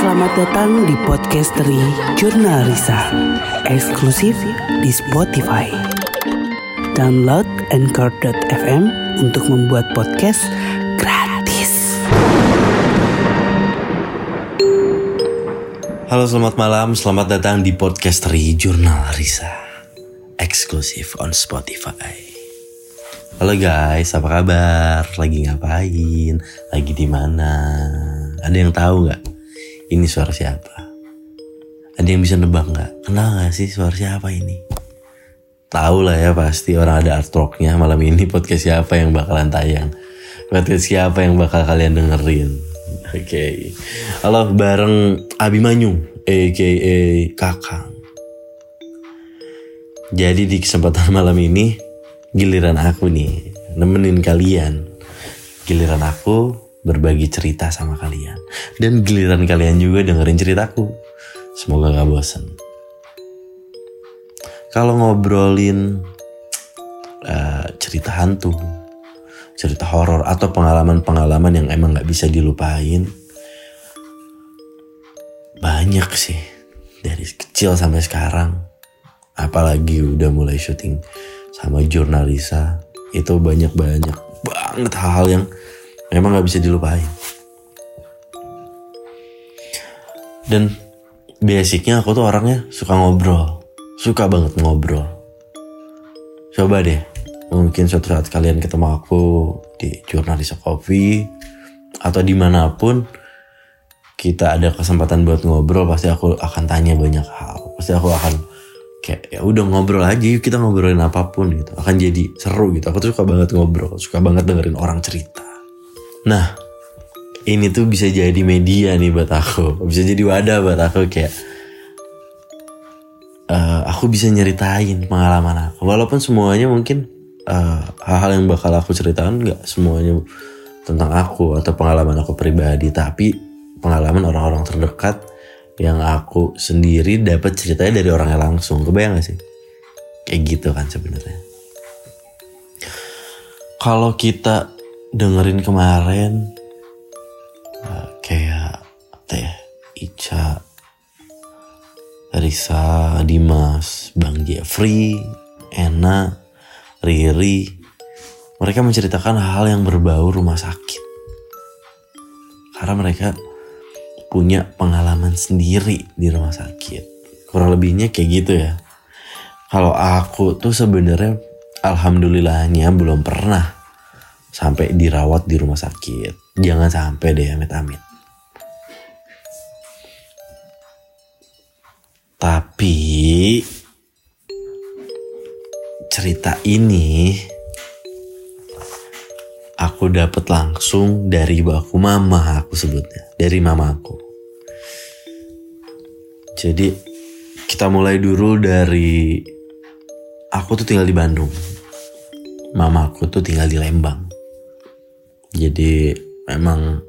Selamat datang di podcasteri Jurnal Risa Eksklusif di Spotify Download Anchor.fm untuk membuat podcast gratis Halo selamat malam, selamat datang di podcasteri Jurnal Risa Eksklusif on Spotify Halo guys, apa kabar? Lagi ngapain? Lagi di mana? Ada yang tahu nggak? Ini suara siapa? Ada yang bisa nebak nggak? Kenal nggak sih suara siapa ini? Tahu lah ya pasti orang ada artworknya malam ini podcast siapa yang bakalan tayang. Podcast siapa yang bakal kalian dengerin. Oke. Okay. Halo bareng Abimanyu, aka Kakang. Jadi di kesempatan malam ini giliran aku nih nemenin kalian. Giliran aku berbagi cerita sama kalian. Dan giliran kalian juga dengerin ceritaku. Semoga gak bosen. Kalau ngobrolin uh, cerita hantu, cerita horor atau pengalaman-pengalaman yang emang gak bisa dilupain, banyak sih dari kecil sampai sekarang. Apalagi udah mulai syuting sama jurnalisa itu banyak banyak banget hal-hal yang memang nggak bisa dilupain. Dan basicnya aku tuh orangnya suka ngobrol. Suka banget ngobrol. Coba deh mungkin suatu saat kalian ketemu aku di jurnalisa coffee atau di mana pun kita ada kesempatan buat ngobrol pasti aku akan tanya banyak hal. Pasti aku akan kayak ya udah ngobrol aja yuk kita ngobrolin apa pun gitu. Akan jadi seru gitu. Aku tuh suka banget ngobrol. Suka banget dengerin orang cerita nah ini tuh bisa jadi media nih buat aku. Bisa jadi wadah buat aku kayak uh, aku bisa nyeritain pengalaman aku. Walaupun semuanya mungkin eh, hal-hal yang bakal aku ceritakan nggak semuanya tentang aku atau pengalaman aku pribadi tapi pengalaman orang-orang terdekat yang aku sendiri dapat ceritanya dari orangnya langsung. Kebayang gak sih? Kayak gitu kan sebenarnya. Kalau kita dengerin kemarin uh, kayak teh Ica Risa Dimas Bang Jeffrey Ena Riri mereka menceritakan hal yang berbau rumah sakit karena mereka punya pengalaman sendiri di rumah sakit. Kurang lebihnya kayak gitu ya. Kalau aku tuh sebenarnya alhamdulillahnya belum pernah sampai dirawat di rumah sakit. Jangan sampai deh amit-amit. Tapi cerita ini aku dapat langsung dari baku mama aku sebutnya dari mamaku jadi kita mulai dulu dari aku tuh tinggal di Bandung mamaku tuh tinggal di Lembang jadi memang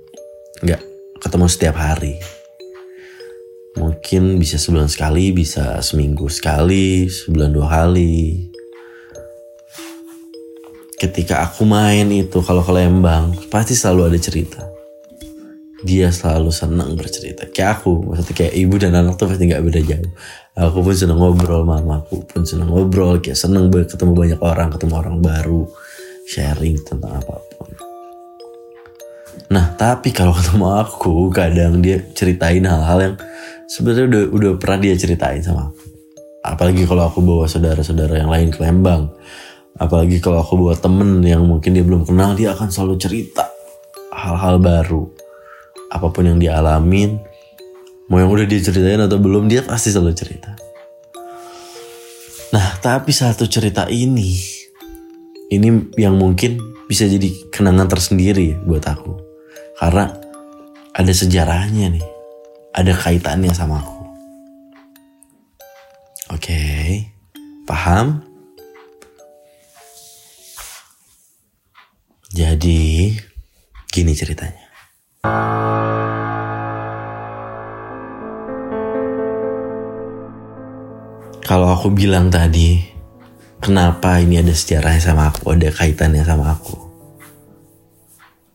nggak ketemu setiap hari. Mungkin bisa sebulan sekali bisa seminggu sekali sebulan dua kali. Ketika aku main itu kalau ke Lembang pasti selalu ada cerita. Dia selalu senang bercerita. Kayak aku maksudnya kayak ibu dan anak tuh pasti nggak beda jauh. Aku pun seneng ngobrol mama aku pun seneng ngobrol. Kayak seneng ketemu banyak orang ketemu orang baru. Sharing tentang apa pun nah tapi kalau ketemu aku kadang dia ceritain hal-hal yang sebenarnya udah udah pernah dia ceritain sama aku. Apalagi kalau aku bawa saudara-saudara yang lain ke Lembang. Apalagi kalau aku buat temen yang mungkin dia belum kenal dia akan selalu cerita hal-hal baru. Apa pun yang dialamin mau yang udah dia ceritain atau belum dia pasti selalu cerita. Nah tapi satu cerita ini ini yang mungkin bisa jadi kenangan tersendiri buat aku karena ada sejarahnya nih ada kaitannya sama aku oke paham Jadi gini ceritanya. Kalau aku bilang tadi, kenapa ini ada sejarahnya sama aku, ada kaitannya sama aku?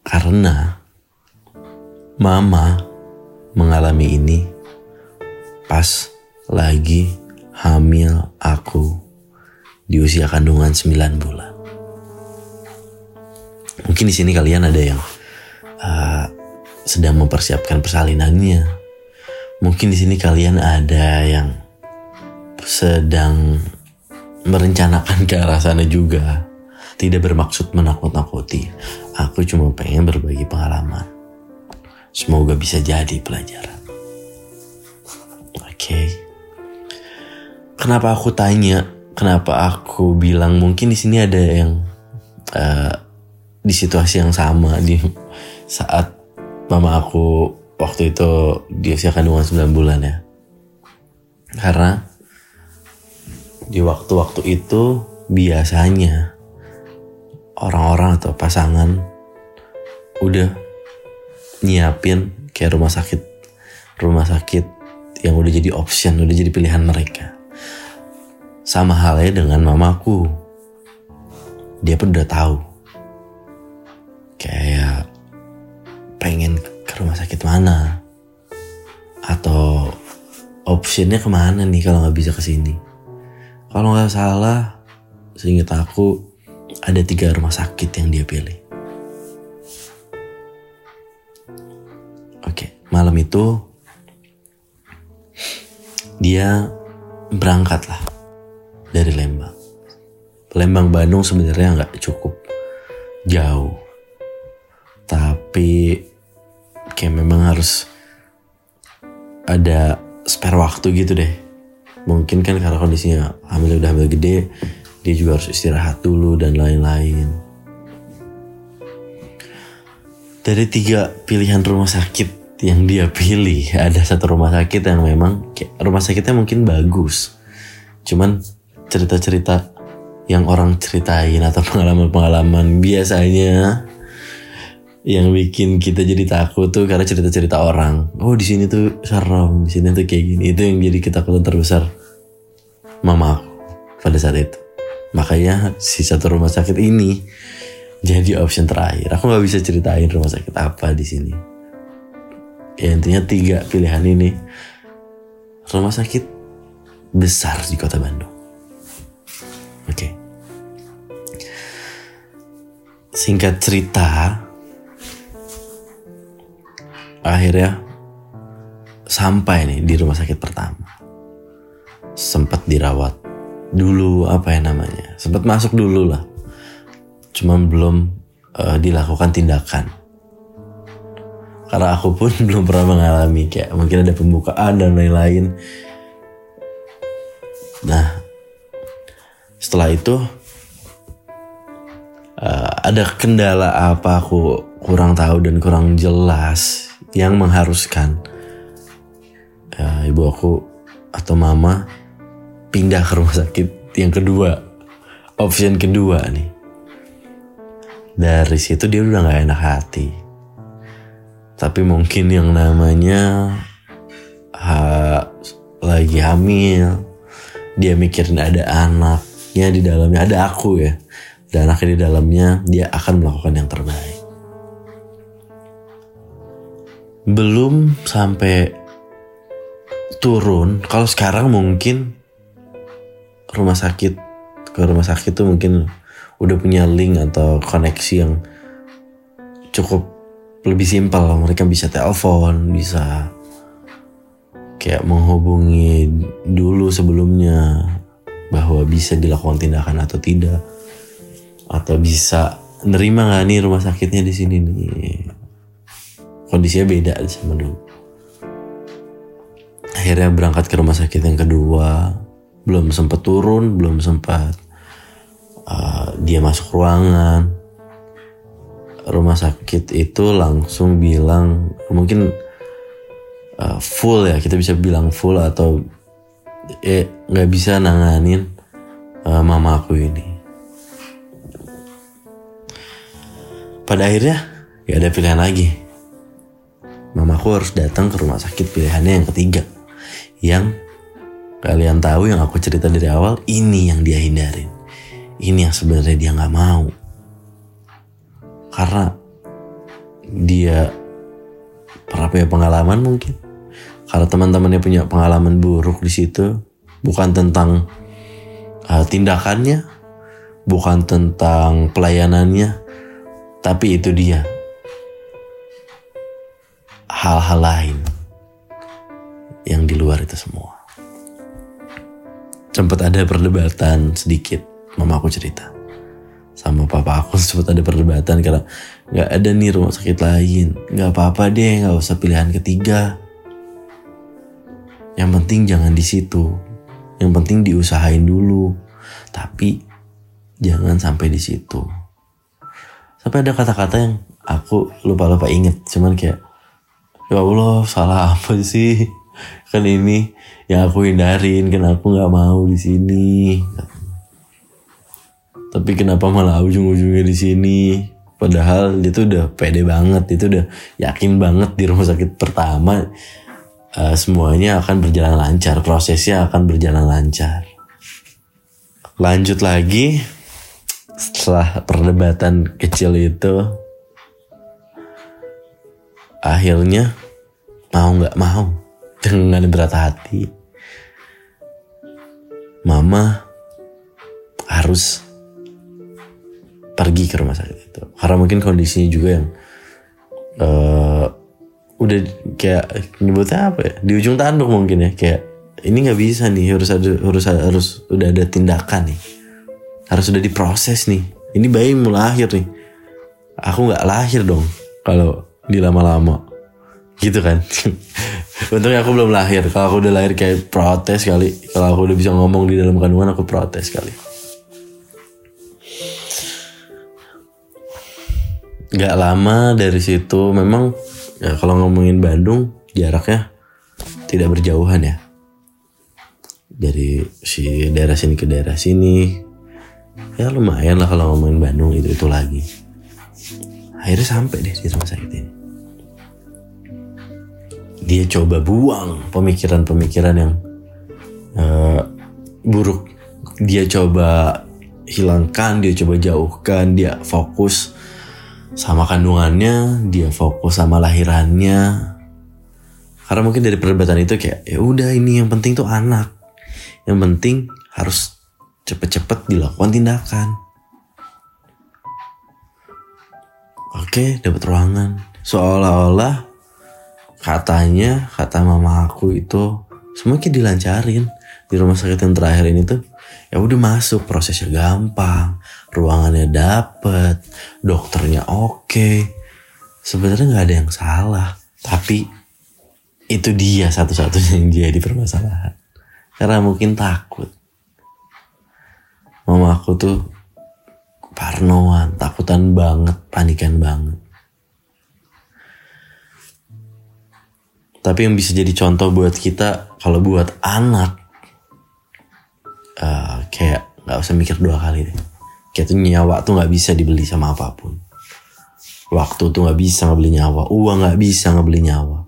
Karena mama mengalami ini pas lagi hamil aku di usia kandungan 9 bulan. Mungkin di sini kalian ada yang uh, sedang mempersiapkan persalinannya. Mungkin di sini kalian ada yang sedang merencanakan ke arah sana juga. Tidak bermaksud menakut-nakuti. Aku cuma pengen berbagi pengalaman. Semoga bisa jadi pelajaran. Oke. Okay. Kenapa aku tanya? Kenapa aku bilang mungkin di sini ada yang uh, di situasi yang sama di saat mama aku waktu itu di usia kandungan 9 bulan ya. Karena di waktu-waktu itu biasanya orang-orang atau pasangan udah nyiapin kayak rumah sakit rumah sakit yang udah jadi option udah jadi pilihan mereka. Sama halnya dengan mamaku. Dia pun udah tahu. Kayak pengen ke rumah sakit mana? Atau optionnya ke mana nih kalau nggak bisa ke sini? Kalau nggak salah seingat aku ada tiga rumah sakit yang dia pilih. Oke, malam itu dia berangkat lah dari Lembang. Lembang Bandung sebenarnya nggak cukup jauh, tapi kayak memang harus ada spare waktu gitu deh. Mungkin kan karena kondisinya hamil udah hamil gede, dia juga harus istirahat dulu dan lain-lain. Dari tiga pilihan rumah sakit yang dia pilih, ada satu rumah sakit yang memang rumah sakitnya mungkin bagus. Cuman cerita-cerita yang orang ceritain atau pengalaman-pengalaman biasanya yang bikin kita jadi takut tuh karena cerita-cerita orang. Oh di sini tuh serem, di sini tuh kayak gini. Itu yang jadi ketakutan terbesar mama aku pada saat itu. Makanya si satu rumah sakit ini jadi option terakhir. Aku nggak bisa ceritain rumah sakit apa di sini. Ya intinya tiga pilihan ini. Rumah sakit besar di kota Bandung. Oke. Okay. Singkat cerita, akhirnya sampai nih di rumah sakit pertama. Sempat dirawat dulu apa ya namanya sempat masuk dulu lah cuma belum uh, dilakukan tindakan. Karena aku pun belum pernah mengalami kayak mungkin ada pembukaan dan lain-lain. Nah setelah itu uh, ada kendala apa aku kurang tahu dan kurang jelas yang mengharuskan uh, ibu aku atau mama pindah ke rumah sakit yang kedua option kedua nih dari situ dia udah gak enak hati. Tapi mungkin yang namanya ha, lagi hamil dia mikirin ada anaknya di dalamnya ada aku ya dan anaknya di dalamnya dia akan melakukan yang terbaik. Belum sampai turun kalau sekarang mungkin rumah sakit ke rumah sakit tuh mungkin udah punya link atau koneksi yang cukup lebih simpel. Mereka bisa telepon bisa kayak menghubungi dulu sebelumnya bahwa bisa dilakukan tindakan atau tidak. Atau bisa nerima nggak nih rumah sakitnya di sini nih? Kondisinya beda sama dulu. Akhirnya berangkat ke rumah sakit yang kedua. Belum sempat turun belum sempat uh, dia masuk ruangan. Rumah sakit itu langsung bilang mungkin uh, full ya kita bisa bilang full atau eh nggak bisa nanganin uh, mama aku ini. Pada akhirnya gak ada pilihan lagi. Mamaku harus datang ke rumah sakit pilihannya yang ketiga. Yang Kalian tahu yang aku cerita dari awal, ini yang dia hindarin. Ini yang sebenarnya dia nggak mau. Karena dia pernah punya pengalaman mungkin. Kalau teman-temannya punya pengalaman buruk di situ, bukan tentang uh, tindakannya, bukan tentang pelayanannya, tapi itu dia hal-hal lain yang di luar itu semua. Sempat ada perdebatan sedikit, mama aku cerita. Sama papa aku sempat ada perdebatan karena nggak ada nih rumah sakit lain. Nggak apa-apa deh nggak usah pilihan ketiga. Yang penting jangan di situ. Yang penting diusahain dulu. Tapi jangan sampai di situ. Sampai ada kata-kata yang aku lupa-lupa inget cuman kayak ya Allah salah apa sih? Kan ini yang aku hindarin kan aku nggak mau di sini tapi kenapa malah ujung-ujungnya di sini? Padahal dia tuh udah pede banget itu udah yakin banget di rumah sakit pertama uh, semuanya akan berjalan lancar prosesnya akan berjalan lancar. Lanjut lagi setelah perdebatan kecil itu akhirnya mau nggak mau dengan berat hati mama harus pergi ke rumah sakit itu. Karena mungkin kondisinya juga yang uh, udah kayak nyebutnya apa ya? Di ujung tanduk mungkin ya kayak ini nggak bisa nih harus ada harus harus udah ada tindakan nih. Harus udah diproses nih. Ini bayi mau lahir nih. Aku nggak lahir dong kalau di lama-lama. Gitu kan. Untungnya aku belum lahir. Kalau aku udah lahir kayak protes kali. Kalau aku udah bisa ngomong di dalam kandungan aku protes kali nggak lama dari situ memang ya kalau ngomongin Bandung jaraknya tidak berjauhan ya. Dari si daerah sini ke daerah sini ya lumayan lah kalau ngomongin Bandung itu itu lagi. Akhirnya sampai deh di rumah sakit ini. Dia coba buang pemikiran-pemikiran yang uh, buruk. Dia coba hilangkan dia coba jauhkan dia fokus sama kandungannya, dia fokus sama lahirannya. Karena mungkin dari perdebatan itu kayak ya udah ini yang penting tuh anak. Yang penting harus cepet-cepet dilakukan tindakan. Oke, dapat ruangan. Seolah-olah katanya kata mama aku itu semuanya dilancarin di rumah sakit yang terakhir ini tuh ya udah masuk prosesnya gampang ruangannya dapet dokternya oke. Sebenarnya nggak ada yang salah tapi itu dia satu-satunya yang jadi permasalahan. Karena mungkin takut. Mama aku tuh parnoan takutan banget panikan banget. Tapi yang bisa jadi contoh buat kita kalau buat anak uh, kayak nggak usah mikir dua kali deh kayak tuh nyawa tuh nggak bisa dibeli sama apa pun. Waktu tuh nggak bisa ngebeli nyawa. Uang nggak bisa ngebeli nyawa.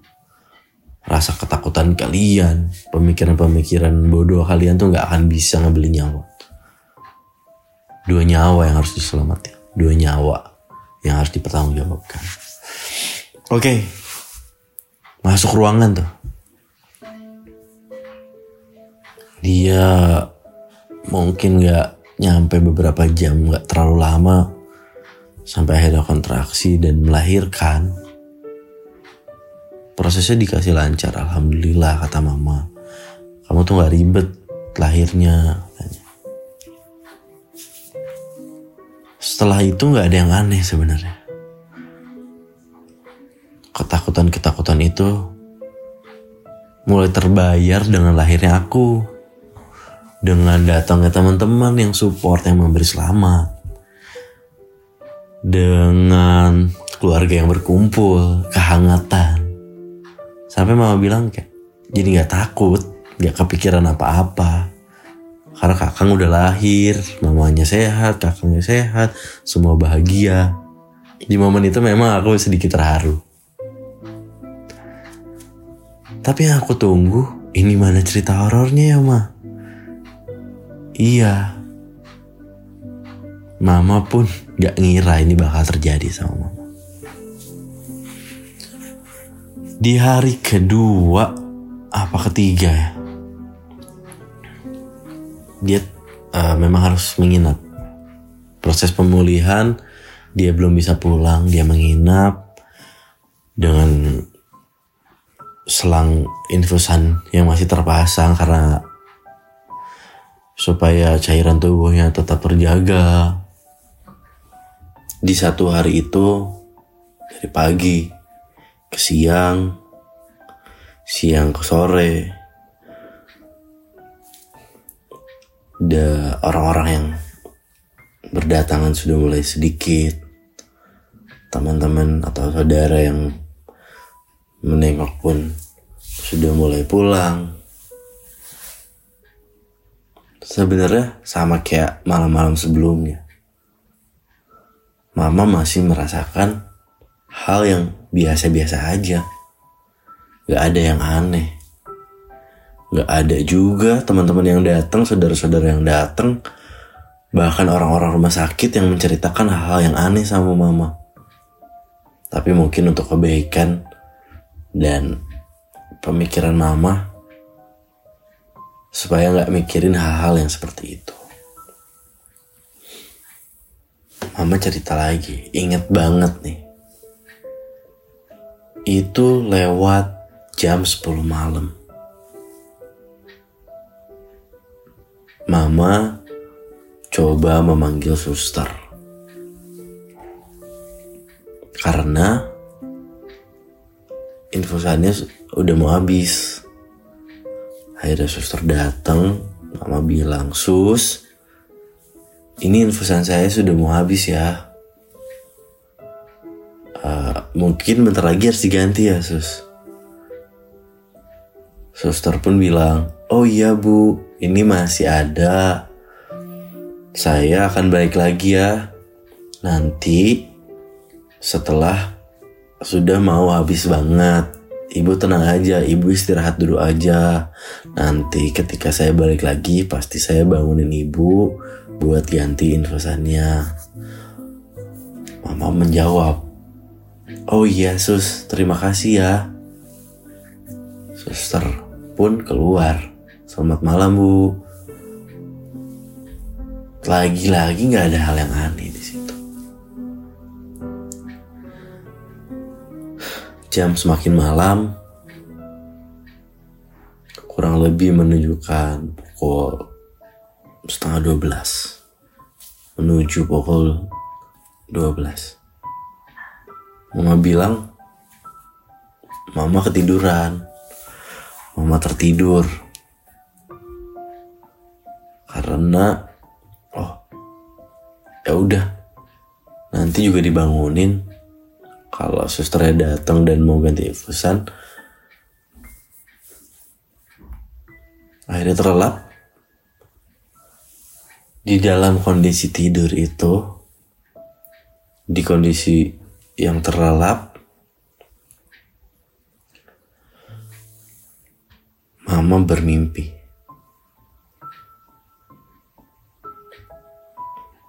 Rasa ketakutan kalian pemikiran-pemikiran bodoh kalian tuh nggak akan bisa ngebeli nyawa. Dua nyawa yang harus diselamatkan dua nyawa yang harus dipertanggungjawabkan. Oke. Okay. masuk ruangan tuh. Dia mungkin nggak nyampe beberapa jam nggak terlalu lama sampai akhirnya kontraksi dan melahirkan. Prosesnya dikasih lancar alhamdulillah kata mama. Kamu tuh nggak ribet lahirnya setelah itu nggak ada yang aneh sebenarnya. Ketakutan-ketakutan itu mulai terbayar dengan lahirnya aku dengan datangnya teman-teman yang support yang memberi selamat. Dengan keluarga yang berkumpul kehangatan. Sampai mama bilang kayak jadi nggak takut nggak kepikiran apa-apa. Karena kakang udah lahir mamanya sehat kakangnya sehat semua bahagia. Di momen itu memang aku sedikit terharu. Tapi yang aku tunggu ini mana cerita horornya ya ma Iya. Mama pun gak ngira ini bakal terjadi sama mama. Di hari kedua apa ketiga ya dia uh, memang harus menginap proses pemulihan dia belum bisa pulang dia menginap dengan selang infusan yang masih terpasang karena supaya cairan tubuhnya tetap terjaga. Di satu hari itu dari pagi ke siang, siang ke sore, ada orang-orang yang berdatangan sudah mulai sedikit. Teman-teman atau saudara yang menengok pun sudah mulai pulang. Sebenarnya sama kayak malam-malam sebelumnya. Mama masih merasakan hal yang biasa-biasa aja. Gak ada yang aneh. Gak ada juga teman-teman yang datang, saudara-saudara yang datang, bahkan orang-orang rumah sakit yang menceritakan hal-hal yang aneh sama mama. Tapi mungkin untuk kebaikan dan pemikiran mama supaya nggak mikirin hal-hal yang seperti itu. Mama cerita lagi, inget banget nih. Itu lewat jam 10 malam. Mama coba memanggil suster. Karena infusannya udah mau habis akhirnya suster datang mama bilang sus ini infusan saya sudah mau habis ya. Uh, mungkin bentar lagi harus diganti ya sus. Suster pun bilang oh iya bu ini masih ada. Saya akan balik lagi ya. Nanti setelah sudah mau habis banget. Ibu tenang aja, ibu istirahat dulu aja. Nanti ketika saya balik lagi, pasti saya bangunin ibu buat ganti infusannya. Mama menjawab, Oh iya sus, terima kasih ya. Suster pun keluar. Selamat malam bu. Lagi-lagi gak ada hal yang aneh Jam semakin malam, kurang lebih menunjukkan pukul setengah 12 menuju pukul 12 Mama bilang Mama ketiduran Mama tertidur. Karena Oh ya udah Nanti juga dibangunin kalau susternya datang dan mau ganti infusan akhirnya terlelap. Di dalam kondisi tidur itu di kondisi yang terlelap mama bermimpi.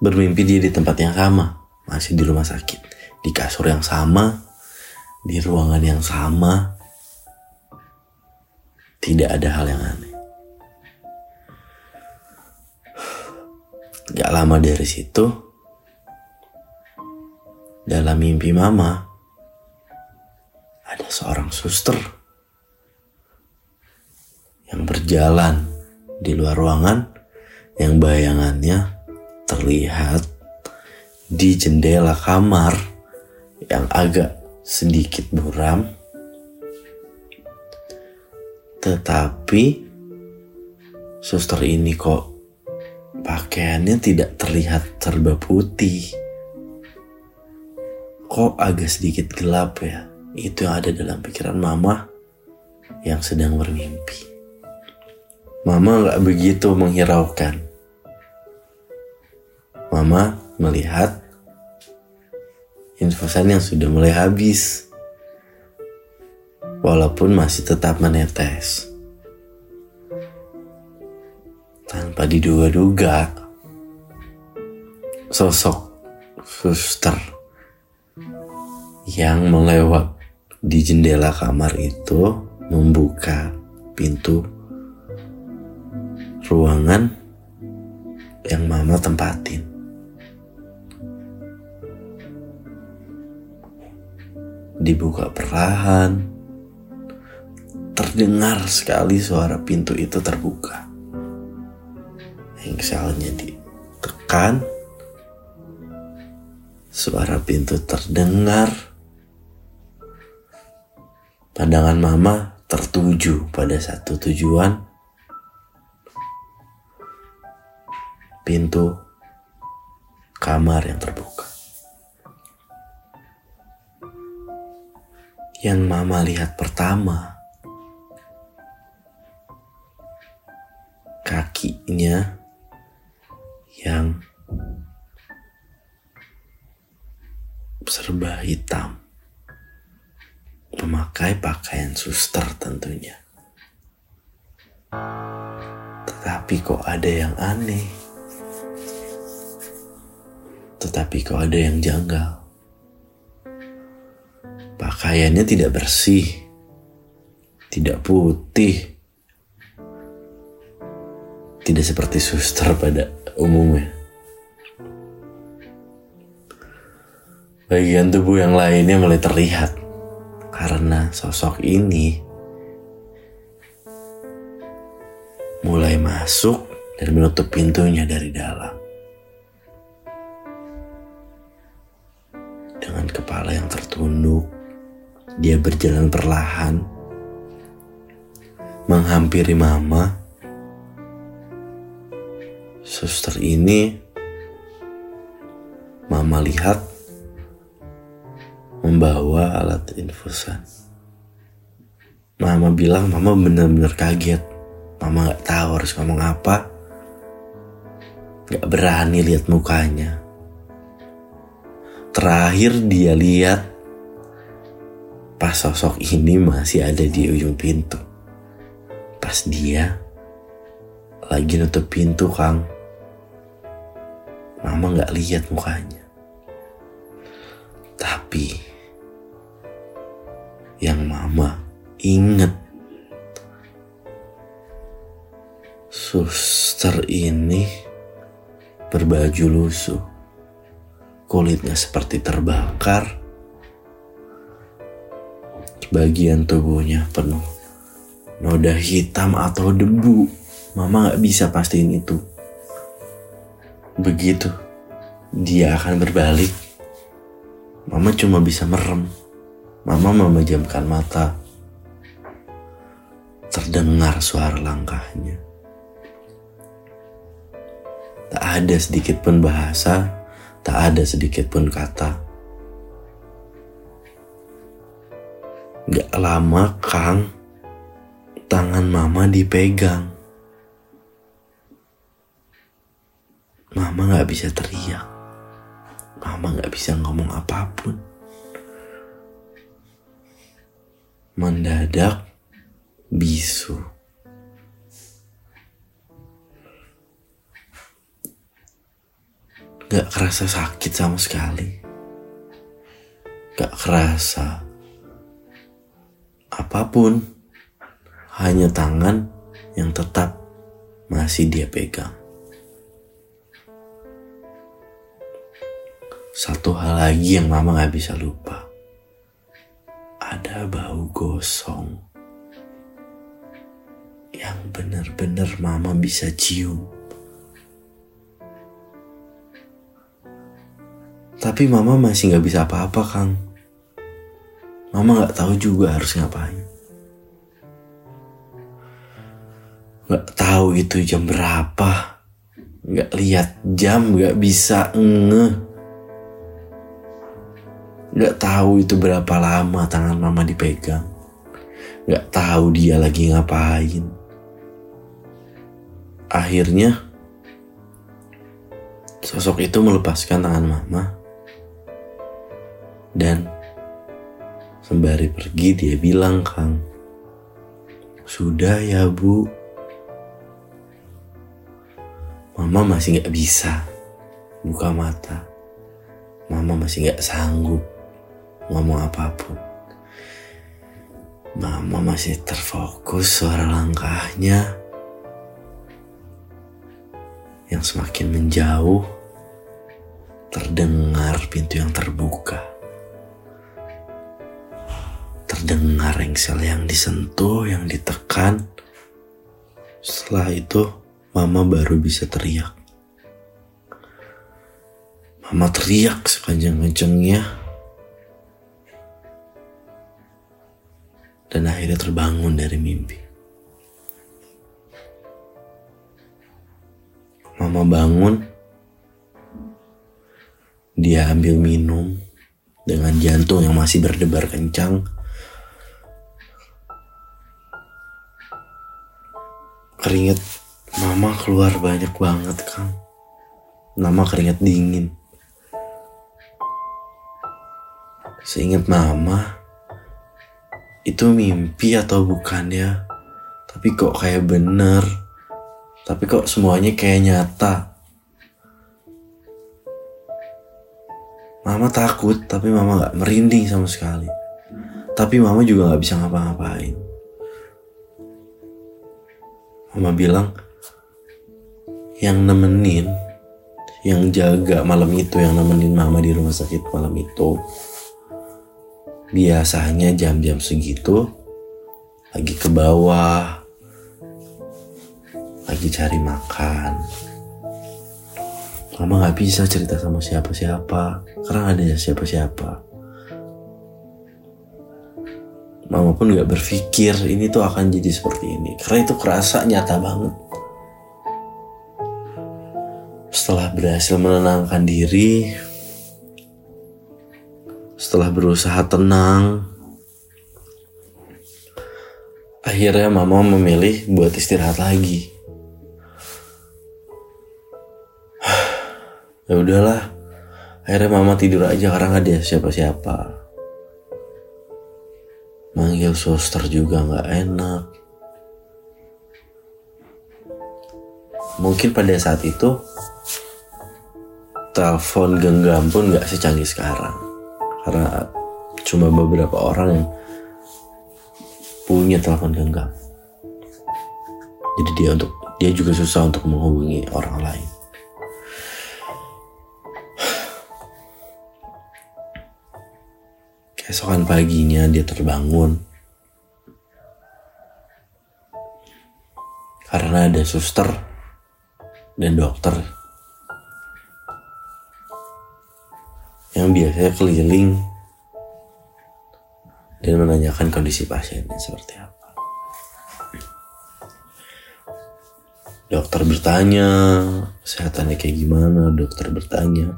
Bermimpi dia di tempat yang sama masih di rumah sakit di kasur yang sama, di ruangan yang sama, tidak ada hal yang aneh. Gak lama dari situ, dalam mimpi mama, ada seorang suster yang berjalan di luar ruangan yang bayangannya terlihat di jendela kamar yang agak sedikit buram, tetapi suster ini kok pakaiannya tidak terlihat serba putih. Kok agak sedikit gelap ya? Itu yang ada dalam pikiran mama yang sedang bermimpi. Mama gak begitu menghiraukan. Mama melihat infusan yang sudah mulai habis. Walaupun masih tetap menetes. Tanpa diduga-duga, sosok suster yang melewat di jendela kamar itu membuka pintu ruangan yang mama tempatin. Dibuka perlahan, terdengar sekali suara pintu itu terbuka. Engselnya ditekan, suara pintu terdengar. Pandangan mama tertuju pada satu tujuan. Pintu kamar yang terbuka. Yang mama lihat pertama. Kakinya yang serba hitam. Memakai pakaian suster tentunya. Tetapi kok ada yang aneh? Tetapi kok ada yang janggal Pakaiannya tidak bersih, tidak putih, tidak seperti suster pada umumnya. Bagian tubuh yang lainnya mulai terlihat karena sosok ini mulai masuk dan menutup pintunya dari dalam. Dengan kepala yang tertunduk, dia berjalan perlahan, menghampiri Mama. Suster ini, Mama lihat membawa alat infusan. Mama bilang Mama benar-benar kaget. Mama gak tahu harus ngomong apa. Gak berani lihat mukanya. Terakhir dia lihat Pas sosok ini masih ada di ujung pintu. Pas dia lagi nutup pintu, Kang. Mama nggak lihat mukanya. Tapi yang Mama inget suster ini berbaju lusuh. Kulitnya seperti terbakar bagian tubuhnya penuh noda hitam atau debu. Mama gak bisa pastiin itu. Begitu dia akan berbalik, Mama cuma bisa merem. Mama memejamkan mata. Terdengar suara langkahnya. Tak ada sedikit pun bahasa, tak ada sedikit pun kata lama Kang, tangan mama dipegang. Mama gak bisa teriak. Mama gak bisa ngomong apa pun. Mendadak bisu. Gak kerasa sakit sama sekali. Gak kerasa apa pun, hanya tangan yang tetap masih dia pegang. Satu hal lagi yang mama gak bisa lupa. Ada bau gosong. Yang benar-benar mama bisa cium. Tapi mama masih gak bisa apa-apa, Kang. Mama gak tahu juga harus ngapain. Gak tahu itu jam berapa. Gak lihat jam, gak bisa nge. Gak tahu itu berapa lama tangan mama dipegang. Gak tahu dia lagi ngapain. Akhirnya, sosok itu melepaskan tangan mama dan Sembari pergi dia bilang Kang, sudah ya bu. Mama masih gak bisa buka mata. Mama masih gak sanggup ngomong apa pun. Mama masih terfokus suara langkahnya yang semakin menjauh. Terdengar pintu yang terbuka. Terdengar engsel yang disentuh, yang ditekan. Setelah itu, Mama baru bisa teriak. Mama teriak sekencang-kencangnya. Dan akhirnya terbangun dari mimpi. Mama bangun. Dia ambil minum dengan jantung yang masih berdebar kencang. Keringet mama keluar banyak banget, Kang. Mama keringet dingin. Seingat mama, itu mimpi atau bukan ya? Tapi kok kayak bener. Tapi kok semuanya kayak nyata. Mama takut, tapi mama gak merinding sama sekali. Tapi mama juga gak bisa ngapa-ngapain. Mama bilang, yang nemenin, yang jaga malam itu, yang nemenin mama di rumah sakit malam itu, biasanya jam-jam segitu lagi ke bawah, lagi cari makan. Mama nggak bisa cerita sama siapa-siapa karena ada siapa-siapa. Mama pun nggak berpikir ini tuh akan jadi seperti ini karena itu kerasa nyata banget. Setelah berhasil menenangkan diri, setelah berusaha tenang, akhirnya mama memilih buat istirahat lagi. ya udahlah, akhirnya mama tidur aja karena nggak ada siapa-siapa. Manggil suster juga nggak enak. Mungkin pada saat itu telepon genggam pun nggak secanggih sekarang. Karena cuma beberapa orang yang punya telepon genggam. Jadi dia untuk dia juga susah untuk menghubungi orang lain keesokan paginya dia terbangun karena ada suster dan dokter yang biasanya keliling dan menanyakan kondisi pasiennya seperti apa. Dokter bertanya kesehatannya kayak gimana, dokter bertanya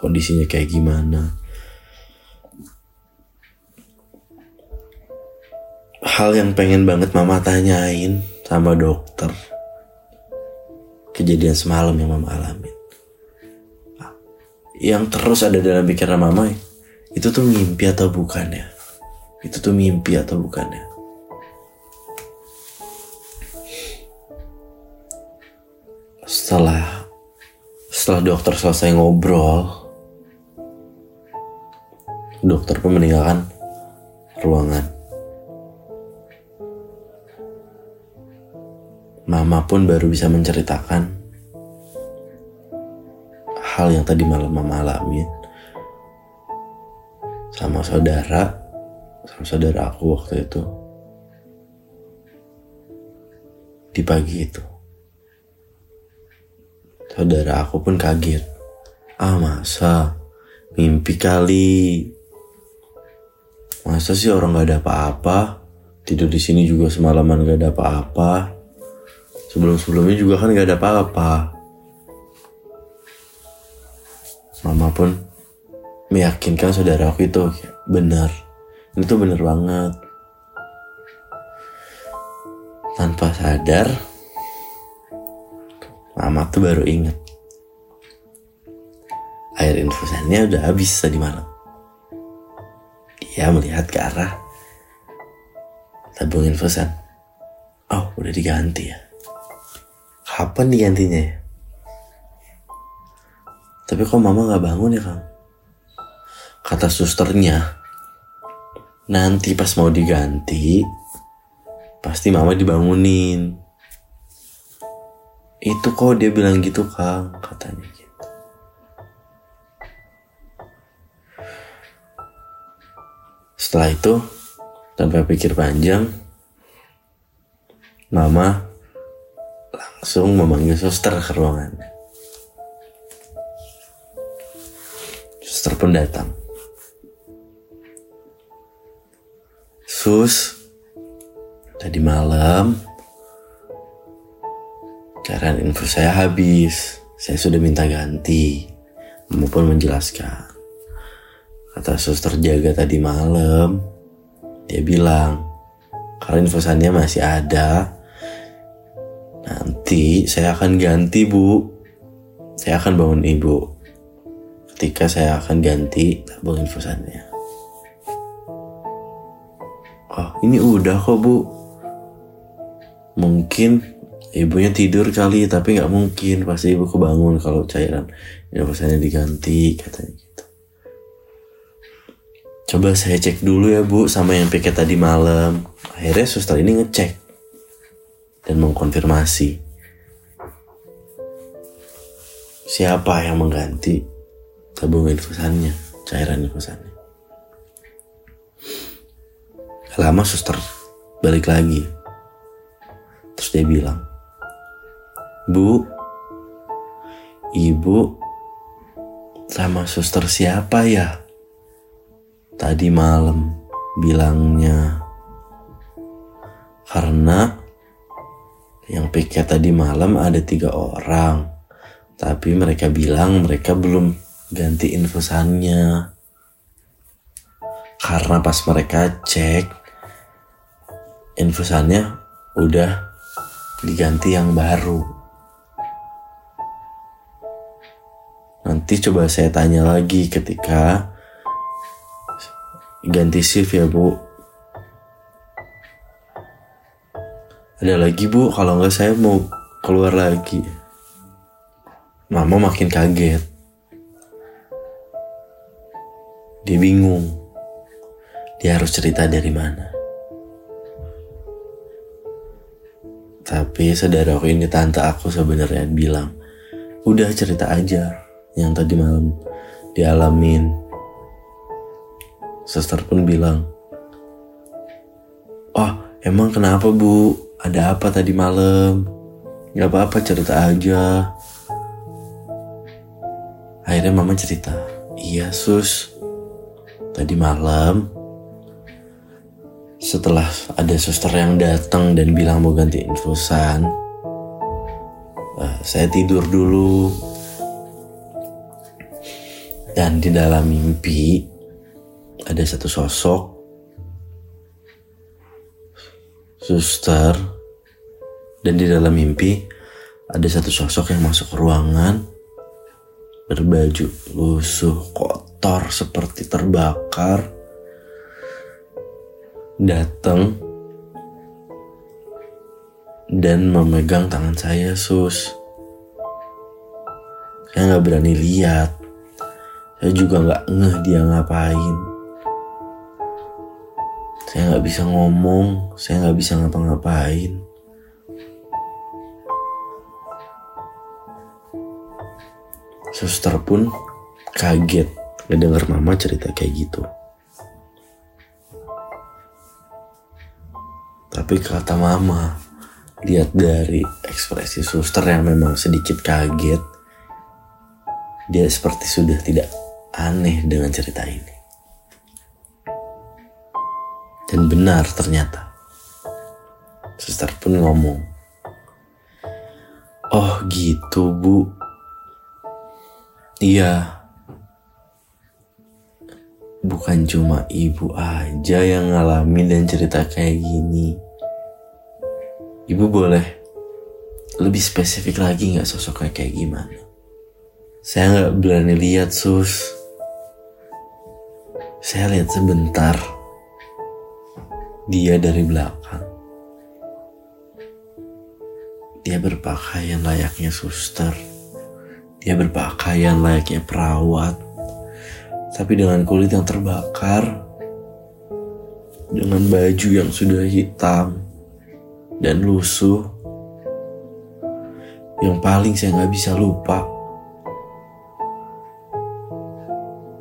kondisinya kayak gimana. Hal yang pengen banget mama tanyain sama dokter. Kejadian semalam yang mama alamin. Yang terus ada dalam pikiran mama itu tuh mimpi atau bukan ya itu tuh mimpi atau bukan ya setelah setelah dokter selesai ngobrol dokter pun meninggalkan ruangan mama pun baru bisa menceritakan hal yang tadi malam mama alamin sama saudara sama saudara aku waktu itu. Di pagi itu saudara aku pun kaget. Ah masa? Mimpi kali. Masa sih orang gak ada apa-apa? Tidur di sini juga semalaman gak ada apa-apa sebelum-sebelumnya juga kan gak ada apa-apa. Mama pun meyakinkan saudara aku itu benar itu benar banget. Tanpa sadar mama tuh baru inget air infusannya udah habis tadi malam. Dia melihat ke arah tabung infusan oh udah diganti ya kapan digantinya ya? Tapi kok mama gak bangun ya kang? Kata susternya nanti pas mau diganti pasti mama dibangunin. Itu kok dia bilang gitu kang katanya gitu. Setelah itu tanpa pikir panjang mama langsung memanggil suster ke ruangan. Suster pun datang. Sus tadi malam cairan infus saya habis. Saya sudah minta ganti. Mama pun menjelaskan. Kata suster jaga tadi malam. Dia bilang kalau infusannya masih ada nanti saya akan ganti bu. Saya akan bangun ibu. Ketika saya akan ganti tabung infusannya oh ini udah kok bu. Mungkin ibunya tidur kali tapi nggak mungkin. Pasti ibu kebangun kalau cairan infusannya diganti katanya gitu. Coba saya cek dulu ya bu sama yang piket tadi malam. Akhirnya suster ini ngecek dan mengkonfirmasi siapa yang mengganti tabung infusannya cairan infusannya. Lama suster balik lagi. Terus dia bilang bu ibu sama suster siapa ya? Tadi malam bilangnya karena yang piket tadi malam ada tiga orang tapi mereka bilang mereka belum ganti infusannya karena pas mereka cek infusannya udah diganti yang baru. Nanti coba saya tanya lagi ketika ganti shift ya bu. Ada lagi bu, kalau nggak saya mau keluar lagi. Mama makin kaget. Dia bingung. Dia harus cerita dari mana. Tapi saudara aku ini tante aku sebenarnya bilang, udah cerita aja yang tadi malam dialamin. Suster pun bilang, oh emang kenapa bu? Ada apa tadi malam? Gak apa-apa cerita aja. Akhirnya mama cerita, iya sus, tadi malam setelah ada suster yang datang dan bilang mau ganti infusan, uh, saya tidur dulu. Dan di dalam mimpi ada satu sosok suster. Dan di dalam mimpi ada satu sosok yang masuk ruangan. Berbaju lusuh kotor seperti terbakar. Datang dan memegang tangan saya sus. Saya nggak berani lihat. Saya juga nggak ngeh dia ngapain saya nggak bisa ngomong saya nggak bisa ngapa-ngapain suster pun kaget ngedenger mama cerita kayak gitu Tapi kata mama, lihat dari ekspresi suster yang memang sedikit kaget, dia seperti sudah tidak aneh dengan cerita ini. Dan benar ternyata. Suster pun ngomong, Oh gitu bu. Iya. Bukan cuma ibu aja yang ngalamin dan cerita kayak gini Ibu boleh lebih spesifik lagi nggak sosoknya kayak gimana? Saya nggak berani lihat sus. Saya lihat sebentar. Dia dari belakang. Dia berpakaian layaknya suster. Dia berpakaian layaknya perawat. Tapi dengan kulit yang terbakar dengan baju yang sudah hitam dan lusuh. Yang paling saya nggak bisa lupa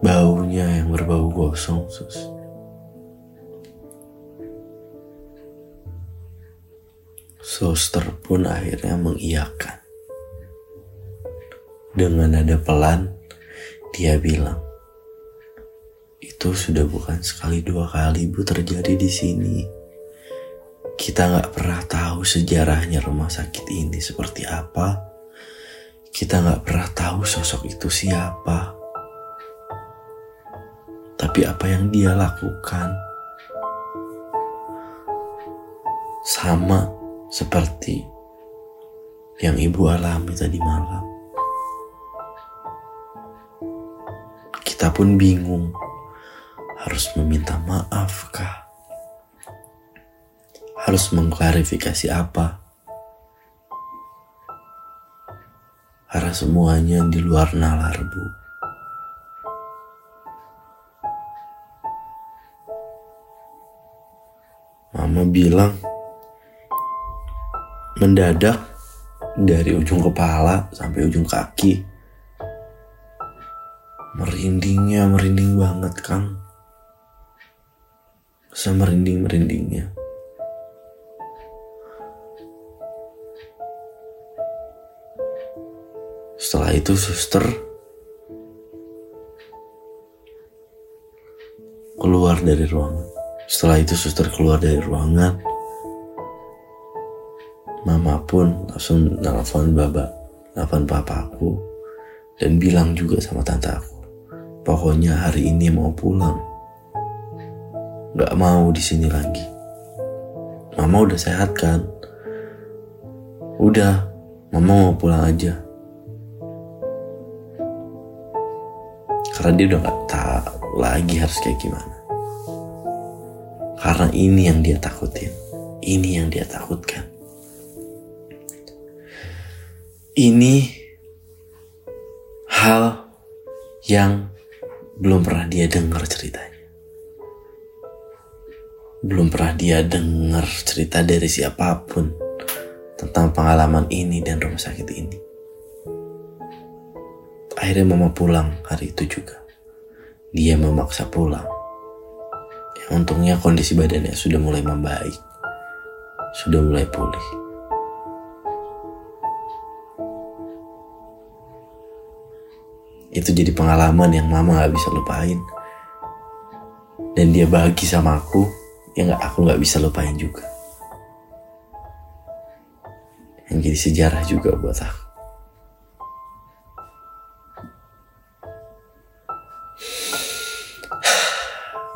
baunya yang berbau gosong, sus. Suster pun akhirnya mengiyakan. Dengan nada pelan, dia bilang, itu sudah bukan sekali dua kali bu terjadi di sini. Kita nggak pernah tahu sejarahnya rumah sakit ini seperti apa. Kita nggak pernah tahu sosok itu siapa. Tapi apa yang dia lakukan sama seperti yang ibu alami tadi malam. Kita pun bingung harus meminta maaf kah? Harus mengklarifikasi apa? Karena semuanya di luar nalar, Bu. Mama bilang mendadak dari ujung kepala sampai ujung kaki merindingnya merinding banget kang semerinding-merindingnya. Setelah itu suster keluar dari ruangan. Setelah itu suster keluar dari ruangan. Mama pun langsung nelfon baba, nelfon papaku dan bilang juga sama tante aku. Pokoknya hari ini mau pulang nggak mau di sini lagi. Mama udah sehat kan? Udah, mama mau pulang aja. Karena dia udah nggak tahu lagi harus kayak gimana. Karena ini yang dia takutin. Ini yang dia takutkan. Ini hal yang belum pernah dia dengar ceritanya belum pernah dia dengar cerita dari siapa pun tentang pengalaman ini dan rumah sakit ini. Akhirnya mama pulang hari itu juga. Dia memaksa pulang. Yang untungnya kondisi badannya sudah mulai membaik. Sudah mulai pulih. Itu jadi pengalaman yang mama gak bisa lupain. Dan dia bagi sama aku yang gak, aku nggak bisa lupain juga. Yang jadi sejarah juga buat aku.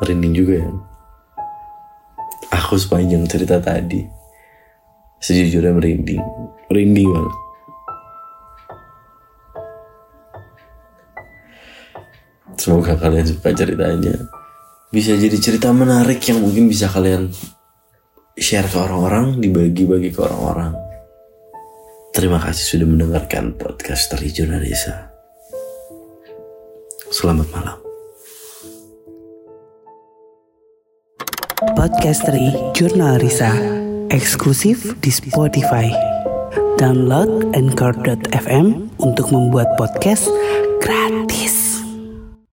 Merinding juga ya. Aku sepanjang cerita tadi sejujurnya merinding, merinding banget. Semoga kalian suka ceritanya bisa jadi cerita menarik yang mungkin bisa kalian share ke orang-orang, dibagi-bagi ke orang-orang. Terima kasih sudah mendengarkan podcast dari Jurnalisa. Selamat malam. Podcast dari Jurnal Risa eksklusif di Spotify. Download Anchor.fm untuk membuat podcast gratis.